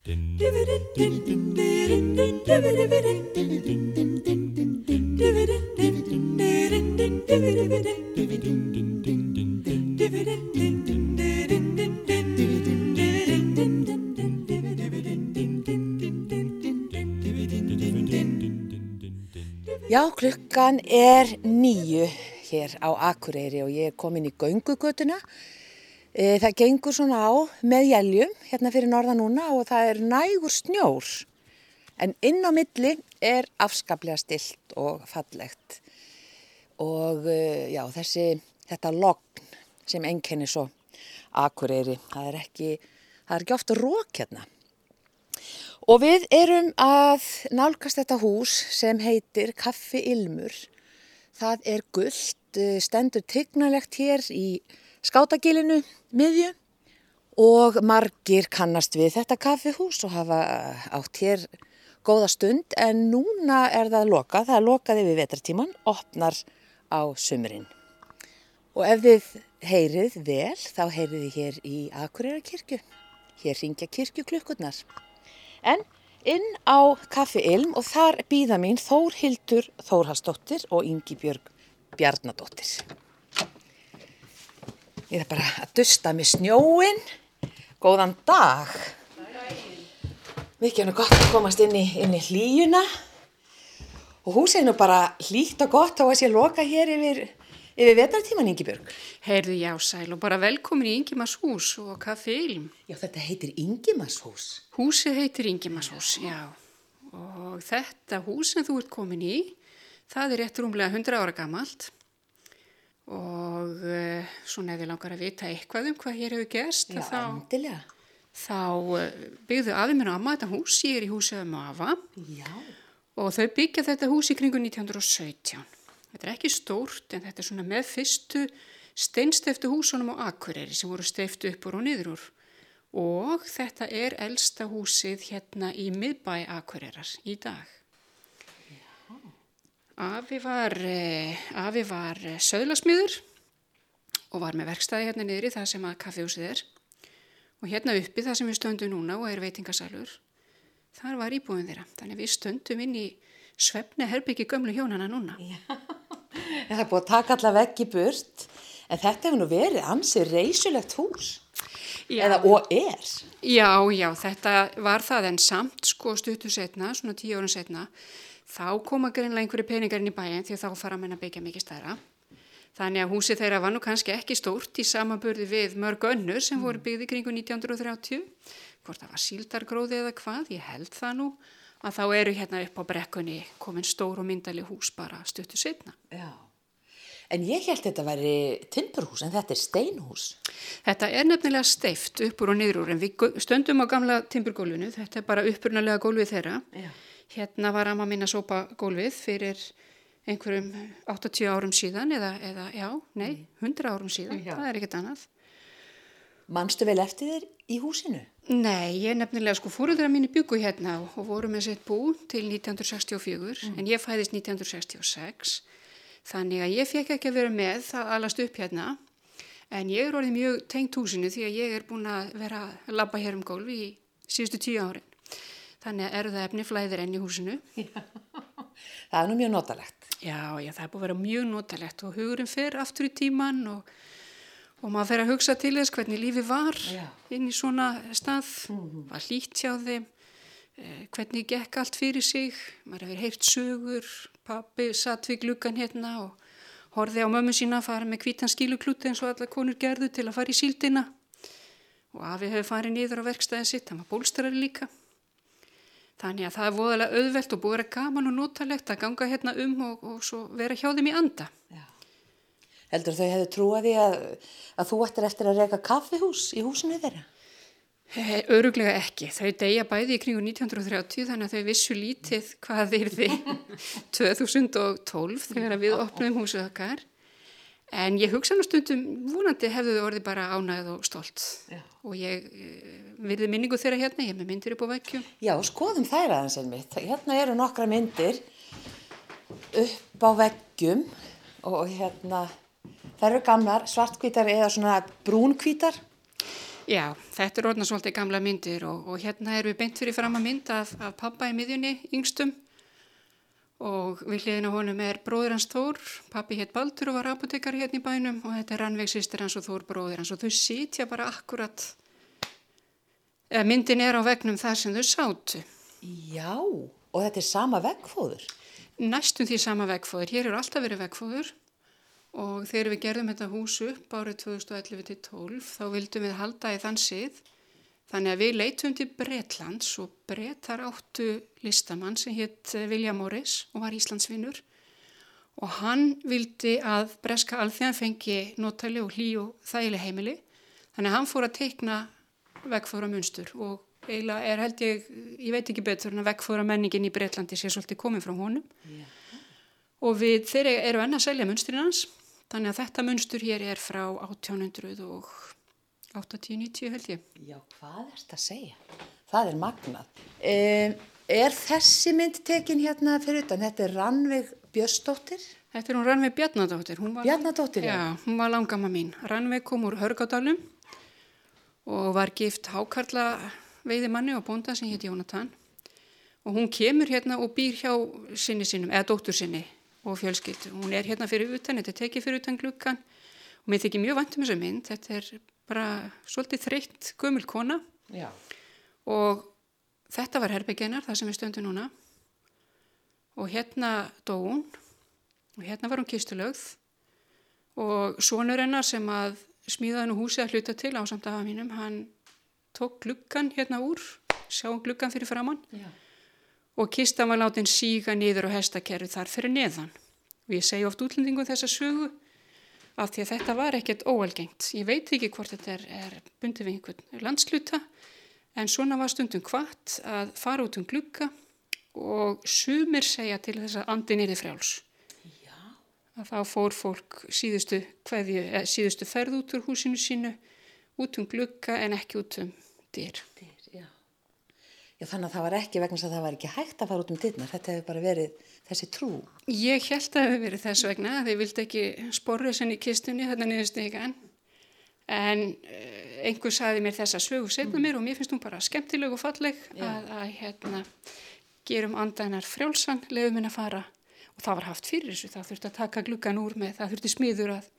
Já, klukkan er nýju hér á Akureyri og ég er komin í göngugötuna. E, það gengur svona á með jæljum hérna fyrir norða núna og það er nægur snjór. En inn á milli er afskaplega stilt og fallegt. Og e, já, þessi, þetta logn sem enkenni svo Akureyri, það er ekki, það er ekki ofta rók hérna. Og við erum að nálgast þetta hús sem heitir Kaffi Ilmur. Það er gullt, eh, stendur tygnalegt hér í skátagilinu miðju og margir kannast við þetta kaffihús og hafa átt hér góða stund en núna er það lokað, það er lokað yfir vetartíman, opnar á sumurinn. Og ef þið heyrið vel þá heyrið þið hér í Akureyra kirkju, hér ringja kirkjuklukkurnar. En inn á Kaffi Ilm og þar býða mín Þórhildur Þórhalsdóttir og Ingi Björg Bjarnadóttir. Ég er bara að dusta með snjóin. Góðan dag. Mikið er nú gott að komast inn í, inn í hlýjuna. Og húsið er nú bara hlýtt og gott og að sé loka hér yfir, yfir vetartíman, Ingi Björg. Heyrðu já, sæl og bara velkomin í Ingimas hús og Kaffi Ilm. Já, þetta heitir Ingimas hús. Húsið heitir Ingimas hús, já. Og þetta hús sem þú ert komin í, það er rétt rúmlega 100 ára gamalt. Og uh, svona ef við langar að vita eitthvað um hvað hér hefur gerst, Já, þá, endilega. þá uh, byggðu afi minn og amma þetta hús, ég er í húsið um afa. Já. Og þau byggja þetta hús í kringu 1917. Þetta er ekki stórt en þetta er svona með fyrstu steinsteftu húsunum á Akureyri sem voru steftu upp úr og niður úr. Og þetta er elsta húsið hérna í miðbæ Akureyrar í dag. Afi var, eh, afi var eh, söðlasmiður og var með verkstæði hérna niður í það sem að kaffihúsið er. Og hérna uppi það sem við stöndum núna og er veitingasalur, þar var íbúin þeirra. Þannig við stöndum inn í svefni herbyggi gömlu hjónana núna. En það er búið að taka alla vegg í burt, en þetta hefur nú verið ansið reysulegt hús. Já. Eða og er. Já, já, þetta var það en samt sko stuttu setna, svona tíu árun setna, þá koma greinlega einhverju peningar inn í bæin því að þá fara menn að byggja mikið stærra. Þannig að húsið þeirra var nú kannski ekki stórt í samanburði við mörg önnur sem voru byggði kringu 1930. Hvort það var síldargróði eða hvað, ég held það nú að þá eru hérna upp á brekkunni komin stór og myndali hús bara stuttu setna. Já. En ég held þetta væri timburhús, en þetta er steinhús. Þetta er nefnilega steift uppur og niður úr en við stöndum á gamla timburgólfinu, þetta er bara uppurnalega gólfið þeirra. Já. Hérna var amma mín að sópa gólfið fyrir einhverjum 80 árum síðan eða, eða já, nei, 100 árum síðan, Já. það er ekkert annað. Manstu vel eftir þér í húsinu? Nei, ég nefnilega sko fóruðra mínu byggu hérna og voru með sitt bú til 1964 en ég fæðist 1966 þannig að ég fekk ekki að vera með það alast upp hérna en ég er orðið mjög tengt húsinu því að ég er búin að vera að labba hér um gólfi í síðustu tíu árin. Þannig að erðaefni flæðir enn í húsinu. Það er nú mjög notalegt. Já, já, það er búin að vera mjög notalegt og hugurinn fer aftur í tíman og, og maður fer að hugsa til þess hvernig lífi var Já. inn í svona stað, var hlýtt hjá þeim, eh, hvernig gekk allt fyrir sig, maður hefur heyrt sögur, pappi satt við gluggan hérna og horfið á mömmu sína að fara með hvítan skiluklúti eins og allar konur gerðu til að fara í síldina og afi hefur farið niður á verkstæðin sitt, hann var bólstrari líka. Þannig að það er voðalega auðvelt og búið að vera gaman og notalegt að ganga hérna um og, og svo vera hjá þeim í anda. Já. Heldur þau hefðu trúað því að, að þú ættir eftir að reyka kaffihús í húsinu þeirra? Eh, Öruglega ekki. Þau deyja bæði í kringu 1930 þannig að þau vissu lítið hvað þeir þið 2012 þegar við opnum húsið okkar. En ég hugsa nú stundum, vonandi hefðu þau orðið bara ánægð og stolt. Já. Og ég eh, virði minningu þeirra hérna, ég er með myndir upp á vekkjum. Já, skoðum þær aðeins einmitt. Hérna eru nokkra myndir upp á veggjum og hérna, þær eru gamlar, svartkvítar eða svona brúnkvítar. Já, þetta er orðna svolítið gamla myndir og, og hérna erum við beint fyrir fram að mynda af, af pappa í miðjunni, yngstum og við hliðin á honum er bróður hans Þór, pappi hétt Baldur og var apotekar hérna í bænum. Og þetta er Rannveig sýstir hans og Þór bróður hans. Og þau sitja bara akkurat, eða myndin er á vegnum þar sem þau sátu. Já, og þetta er sama veggfóður. Næstum því sama vegfóður, hér eru alltaf verið vegfóður og þegar við gerðum þetta hús upp árið 2011-12 þá vildum við halda í þann sið Þannig að við leitum til Breitlands og Breitar áttu listamann sem hétt Vilja Morris og var Íslandsvinnur og hann vildi að Breska Alþjóðan fengi nótæli og hlý og þægileg heimili. Þannig að hann fór að teikna vegfóra munstur og eiginlega er held ég, ég veit ekki betur en að vegfóra menningin í Breitlandi sé svolítið komið frá honum. Yeah. Og við þeir eru enna að selja munsturinn hans þannig að þetta munstur hér er frá 1800 og 80-90 held ég. Já, hvað er þetta að segja? Það er magnað. Um, er þessi mynd tekin hérna fyrir utan? Þetta er Rannveig Björnsdóttir? Þetta er hún Rannveig Bjarnadóttir. Bjarnadóttir, já. Hún var langama mín. Rannveig kom úr Hörgádalum og var gift hákarla veiði manni og bónda sem hétt Jónatan og hún kemur hérna og býr hjá sinni sinum, eða dóttur sinni og fjölskyld. Hún er hérna fyrir utan, þetta er tekið fyrir utan glukkan og mér þykir mjög vant um þessu mynd. Þetta er bara svolítið þreytt gömul kona. Já. og þetta var herbyggeinar það sem við stöndum núna. Og hérna dó hún. Og hérna var hún kistulögð. Og sonur hennar sem að smíðaði nú húsi að hluta til á samt afa mínum, hann tók gluggan hérna úr, sjá gluggan fyrir framann Já. og kistan var látin síga niður á hestakerru þar fyrir neðan. Og ég segi oft útlendingum þessa sögu af því að þetta var ekkert óalgengt. Ég veit ekki hvort þetta er, er bundið við einhvern landsluta en svona var stundum hvart að fara út um glukka og sumir segja til þess að andin er þið frjáls. Já. Að þá fór fólk síðustu, hverju, síðustu ferð út úr húsinu sínu, út um glukka en ekki út um dyr. Dyr, já. Já þannig að það var ekki vegna að það var ekki hægt að fara út um dyrnar. Þetta hefur bara verið þessi trú? Ég held að það hefur verið þess vegna að þið vildi ekki sporra þessan í kistunni þetta niðurstu ekki en eh, einhver saði mér þessa sögu setna mm. mér og mér finnst hún bara skemmtileg og falleg að, að hérna gerum andanar frjálsan, lefum henn að fara og það var haft fyrir þessu, það þurfti að taka gluggan úr með, það þurfti smiður að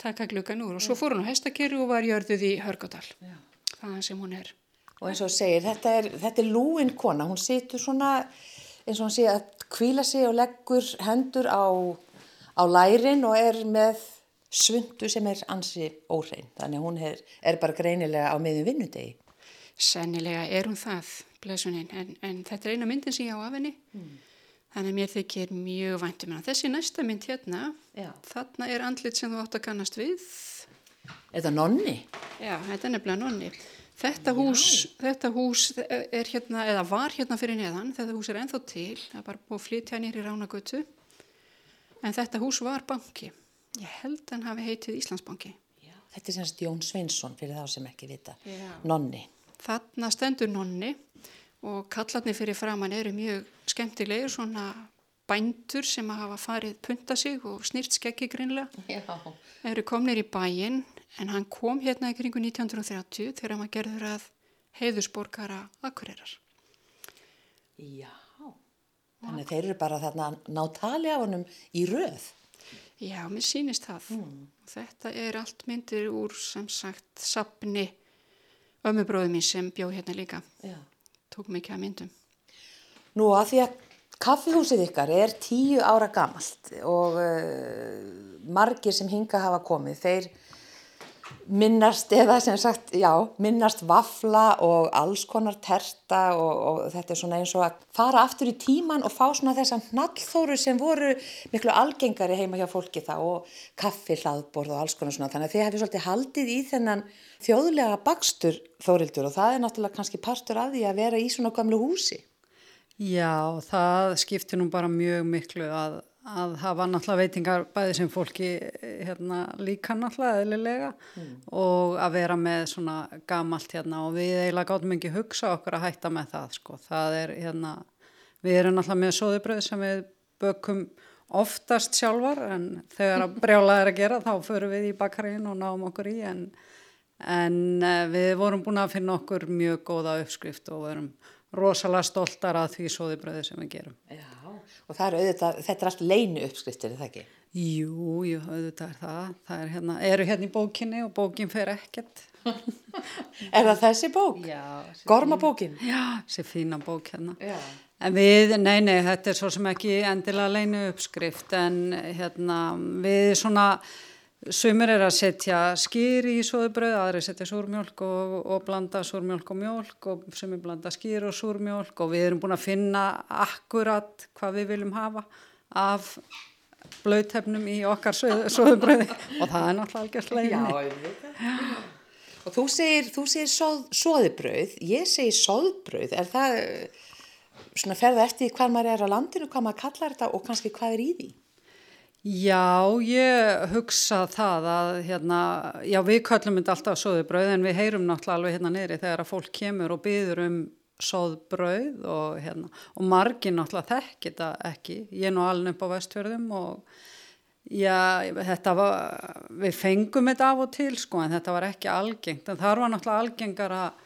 taka gluggan úr og svo fór hún á hestakerru og var jörðuð í Hörgádal það sem hún er Og eins og segir, þetta er, þetta er lúin kona, hún situr svona eins og hann sé að kvíla sig og leggur hendur á, á lærin og er með svundu sem er ansi óhrein. Þannig að hún er, er bara greinilega á miðjum vinnudegi. Sennilega er hún það, blessuninn, en, en þetta er eina myndin sem ég á af henni. Mm. Þannig að mér þykir mjög væntum hana. Þessi næsta mynd hérna, Já. þarna er andlit sem þú átt að kannast við. Er það nonni? Já, þetta er nefnilega nonni. Þetta hús, þetta hús er hérna, eða var hérna fyrir neðan, þetta hús er enþá til, það er bara búið að flytja nýri ránagötu, en þetta hús var banki. Ég held hann hafi heitið Íslandsbanki. Já, þetta er semst Jón Sveinsson fyrir þá sem ekki vita, Já. nonni. Þarna stendur nonni og kallarnir fyrir framann eru mjög skemmtilegir, svona bændur sem hafa farið punta sig og snýrt skeggi grinnlega. Já. Eru komnir í bæinn en hann kom hérna í kringu 1930 þegar var gerður að heiðusborgara akkurirar. Já, þannig að þeir eru bara þarna nátali af honum í röð. Já, mér sýnist það. Mm. Þetta er allt myndir úr sem sagt sapni ömubróðum mín sem bjó hérna líka. Já. Tók mikið að myndum. Nú að því að kaffihúsið ykkar er tíu ára gamalt og uh, margir sem hinga hafa komið, þeir minnast eða sem sagt, já, minnast vafla og alls konar terta og, og þetta er svona eins og að fara aftur í tíman og fá svona þessa nallþóru sem voru miklu algengari heima hjá fólki þá og kaffi, hlaðborð og alls konar svona þannig að þið hefði svolítið haldið í þennan þjóðlega bakstur þórildur og það er náttúrulega kannski partur af því að vera í svona gamlu húsi. Já, það skiptir nú bara mjög miklu að að hafa náttúrulega veitingar bæði sem fólki hérna, líka náttúrulega eðlilega mm. og að vera með svona gamalt hérna og við eiginlega gáðum ekki hugsa okkur að hætta með það sko. Það er hérna, við erum náttúrulega með sóðubröð sem við bökum oftast sjálfar en þegar að brjálað er að gera þá förum við í bakariðin og náum okkur í en, En uh, við vorum búin að finna okkur mjög góða uppskrift og verum rosalega stoltar að því sóðibröði sem við gerum. Já, og það er auðvitað, þetta er allt leinu uppskriftir, er það ekki? Jú, jú, auðvitað er það. Það er hérna, eru hérna í bókinni og bókin fer ekkert. Er það þessi bók? Já. Gormabókin? Já, þessi fína bók hérna. Já. En við, nei, nei, þetta er svo sem ekki endilega leinu uppskrift en hérna við svona, sumir er að setja skýr í svoðubröð, aðri setja súrmjólk og, og blanda súrmjólk og mjólk og sumir blanda skýr og súrmjólk og við erum búin að finna akkurat hvað við viljum hafa af blöytefnum í okkar svoðubröði og það er náttúrulega auðvitað. Og þú segir, þú segir soð, soðibrauð, ég segir soðbrauð, er það eh, svona ferða eftir hvað maður er á landinu, hvað maður kallar þetta og kannski hvað er í því? Já, ég hugsa það að hérna, já við köllum þetta alltaf soðubrauð en við heyrum náttúrulega alveg hérna niðri þegar að fólk kemur og byður um soðbrauð og hérna og margir náttúrulega þekki þetta ekki. Ég er nú alveg upp á vestfjörðum og já, þetta var, við fengum þetta af og til sko en þetta var ekki algengt en þar var náttúrulega algengar að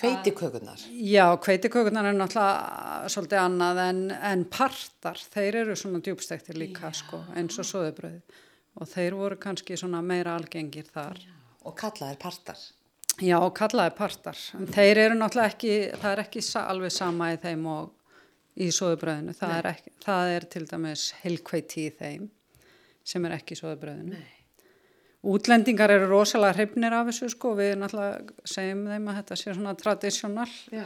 Hveitikökunar. Já, kveitikökunar er náttúrulega svolítið annað en, en partar, þeir eru svona djúbstektir líka sko, eins og soðubröði og þeir voru kannski svona meira algengir þar. Og kallaðir partar. Já, og kallaði partar. Þeir eru náttúrulega ekki, það er ekki alveg sama í þeim og í soðubröðinu. Það það er til dæmis heilkveiti í þeim sem er ekki í soðubröðinu. Nei. Útlendingar eru rosalega hrifnir af þessu sko, við náttúrulega segjum þeim að þetta sé svona tradisjonal Já.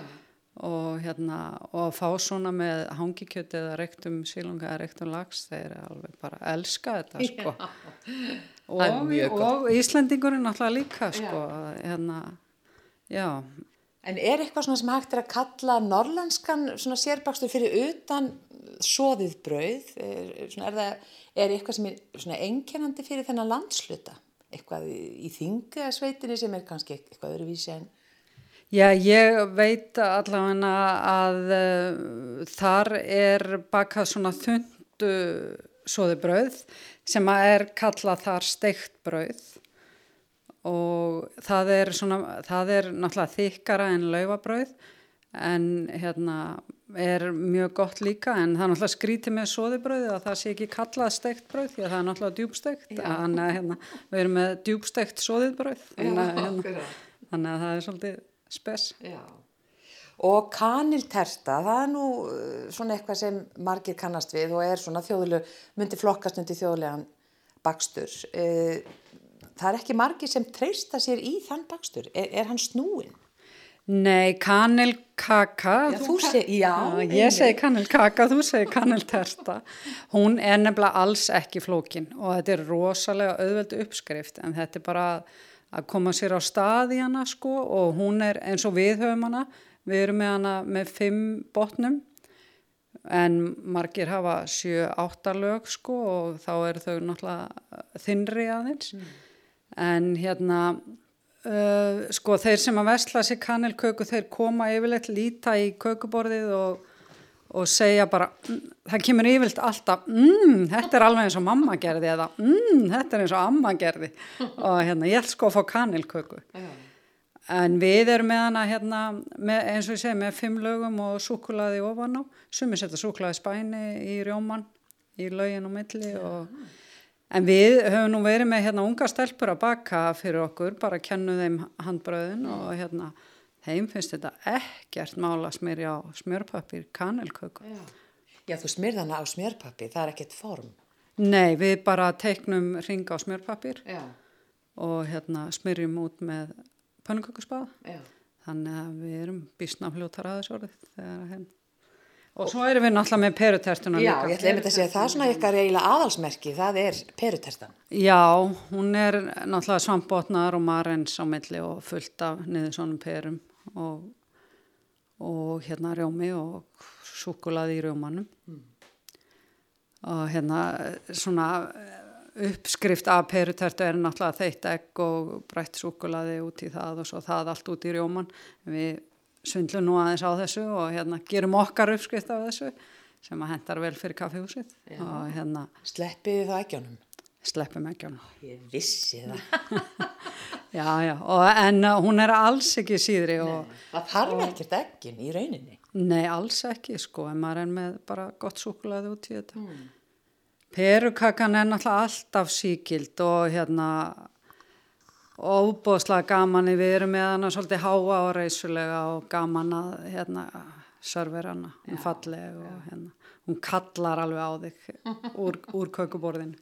og hérna og að fá svona með hangikjöti eða reyktum sílunga eða reyktum lags þeir eru alveg bara að elska þetta sko. Og, og Íslendingurinn náttúrulega líka sko hérna, já En er eitthvað sem hægt er að kalla norlenskan svona sérbakstur fyrir utan soðið brauð? Er, er, það, er eitthvað sem er einkennandi fyrir þennan landsluta? Eitthvað í, í þingu eða sveitinni sem er kannski eitthvað öðruvísi en... Já, ég veit allavega að uh, þar er bakað svona þundu soði brauð sem er kallað þar steikt brauð og það er svona, það er náttúrulega þykkara en laufabrauð en hérna er mjög gott líka en það er náttúrulega skrítið með soðibrauði að það sé ekki kallað steikt brauð því að það er náttúrulega djúbsteikt að hérna, við erum með djúbsteikt soðibrauð þannig hérna, þannig að það er svolítið spes. Já. Og kanilterta, það er nú uh, svona eitthvað sem margir kannast við og er svona þjóðuleg, myndi flokkast undir þjóðulegan bakstur. Uh, Það er ekki margir sem treysta sér í þann bakstur. Er, er hann snúin? Nei, kanilkaka. Já, þú seg- já, Ég segi kanilkaka, þú segi kanilterta. Hún er nefnilega alls ekki flókin og þetta er rosalega auðveldu uppskrift en þetta er bara að koma sér á stað í hana sko og hún er eins og við höfum hana. Við erum með hana með fimm botnum en margir hafa sjö átta lög sko og þá eru þau náttúrulega þinnri aðeins. En hérna, uh, sko þeir sem að vesla sér kanelköku, þeir koma yfirleitt líta í kökuborðið og, og segja bara, mm, það kemur yfirleitt alltaf, mmm, þetta er alveg eins og mamma gerði eða mmm, þetta er eins og amma gerði. Og hérna, ég ætl sko að fá kanelköku. En við erum með hana hérna, með, eins og ég segi, með fimm lögum og súkulaði ofan á, sumi setja súkulaði spæni í rjóman, í lögin og milli og En við höfum nú verið með hérna unga stelpur að baka fyrir okkur, bara kennu þeim handbröðin og hérna þeim finnst þetta ekkert mála að smyrja á smjörpappir kanelköku. Já. Já, þú smyrð hana á smjörpappi, það er ekkert form. Nei, við bara teiknum ringa á smjörpappir Já. og hérna smyrjum út með pönnukökusbað. Þannig að við erum bísna fljótar að þessu orðið þegar að hérna. Og svo erum við náttúrulega með perutertuna Já, líka. ég ætla einmitt að segja að það er svona ykkar eiginlega aðalsmerki, það er perutertan. Já, hún er náttúrulega svampbotnar og marens á milli og fullt af niður svonum perum og, og hérna rjómi og súkulaði í rjómanum. Og hérna svona uppskrift af perutertu er náttúrulega þeitt egg og brætt súkulaði út í það og svo það allt út í rjóman. Við svindlum nú aðeins á þessu og hérna gerum okkar uppskrift af þessu sem að hendar vel fyrir kaffihúsið og hérna Sleppiði það ekki honum? sleppum ekki honum. Ég vissi það. Já, já, og, en uh, hún er alls ekki síðri og Það þarf ekkert ekkin í rauninni. nei, alls ekki sko, en maður er með bara gott súkulaði út í þetta. Perukakan er náttúrulega alltaf síkild og hérna óbóðslega gaman við erum með hana svolítið háa og reysulega og gaman að hérna server hana, hún falleg og hérna, hún kallar alveg á þig úr, úr kökuborðinu.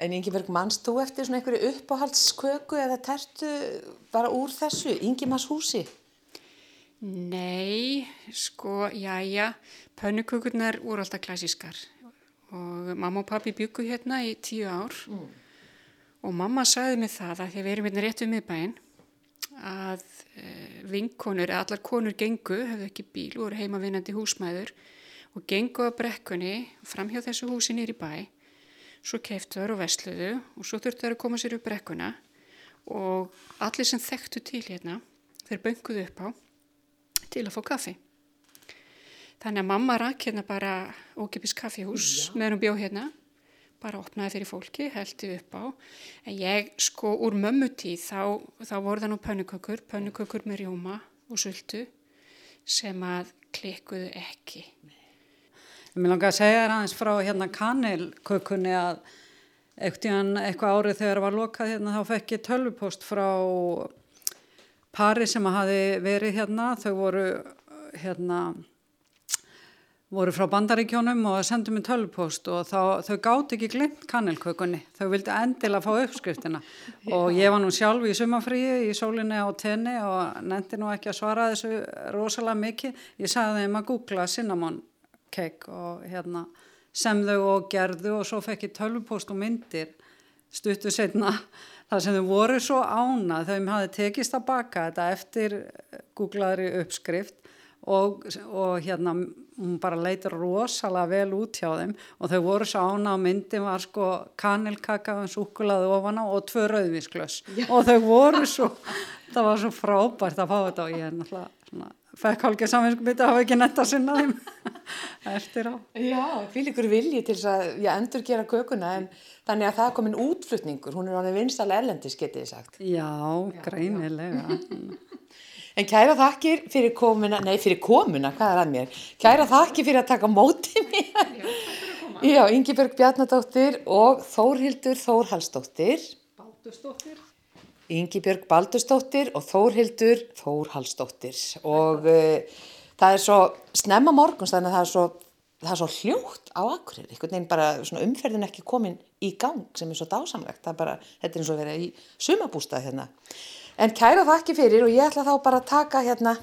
En Ingeborg, mannst þú eftir svona einhverju uppáhaldsköku eða tertu bara úr þessu, Ingemars húsi? Nei, sko, jæja, pönnukökurnar voru alltaf klassískar. Og mamma og pappi byggu hérna í tíu ár og mamma sagði mig það að því að við erum hérna rétt við miðbæinn að e, vinkonur, allar konur gengu, hefðu ekki bíl, voru heimavinnandi húsmæður og gengu á brekkunni fram hjá þessu húsi nýri bæ, svo keiftu þar og vesluðu og svo þurftu þar að koma sér upp brekkuna. Og allir sem þekktu til hérna, þeir bönguðu upp á til að fá kaffi. Þannig að mamma rakk hérna bara ókipis kaffihús meðan hún bjóð hérna, bara opnaði fyrir fólki, heldi upp á. En ég sko úr mömmutíð þá, þá voru það nú pönnukökur, pönnukökur með rjóma og sultu sem að klikkuðu ekki. Mér langar að segja þér aðeins frá hérna kanelkökunni að eitthvað, árið þegar var lokað hérna þá fekk ég tölvupost frá pari sem hafi verið hérna, þau voru hérna voru frá bandaríkjónum og sendu mér tölvupost og þá, þau gátt ekki glimt kanelkökunni, þau vildi endilega fá uppskriftina. Og ég var nú sjálf í sumafríi í sólinni á tenni og nefndi nú ekki að svara þessu rosalega mikið, ég sagði þeim að googla cinnamon cake og hérna sem þau og gerðu og svo fekk ég tölvupost og myndir stuttu setna þar sem þau voru svo ána þau hafði tekist að baka þetta eftir googlaðri uppskrift og, og hérna hún bara leitur rosalega vel út hjá þeim og þau voru svo ána og myndin var sko kanilkaka og súkulaði ofana og tvö rauðvísklöss og þau voru svo það var svo frábært að fá þetta og ég er náttúrulega svona fekk hálfgeð saminskupið að hafa ekki netta sinna þeim eftir á. Já, ykkur vilji til þess að ég endur gera kökuna en þannig að það er komin útflutningur, hún er ánið vinstal erlendis getið sagt. Já, greinilega. En kæra þakkir fyrir komuna, nei fyrir komuna, hvað er að mér? Kæra þakkir fyrir að taka mótið mér. Já, Já Ingeborg Bjarnadóttir og Þórhildur Þórhalsdóttir. Baldustóttir. Ingibjörg Baldurstóttir og Þórhildur Þórhalsdóttir og uh, það er svo snemma morguns þannig að það er svo, það er svo hljótt á akkurir, einhvern veginn bara umferðin ekki komin í gang sem er svo dásamlegt, það er bara, þetta er eins og vera í sumabústað hérna. En kæra það ekki fyrir og ég ætla þá bara að taka hérna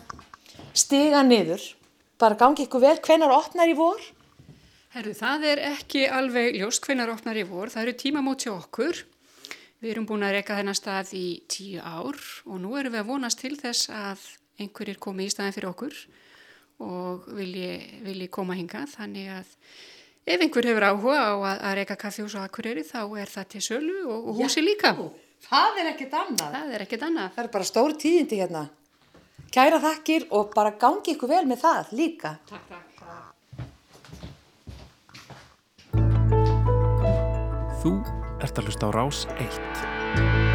stiga niður, bara gangi ykkur vel, hvenar opnar í vor? Herru, það er ekki alveg ljóst hvenar opnar í vor, það eru tímamót hjá okkur. Við erum búin að reyka þennan stað í tíu ár og nú erum við að vonast til þess að einhverjir komi í staðin fyrir okkur og vilji, vilji koma hinga. Þannig að ef einhver hefur áhuga á að, að reyka kaffjós og akkurýri þá er það til sölu og, og húsi líka. Það er ekkert annað. Það er ekkert annað. Það er bara stóri tíðindi hérna. Kæra þakkir og bara gangi ykkur vel með það líka. Takk, takk. Þú ert að hlusta á Rás 1.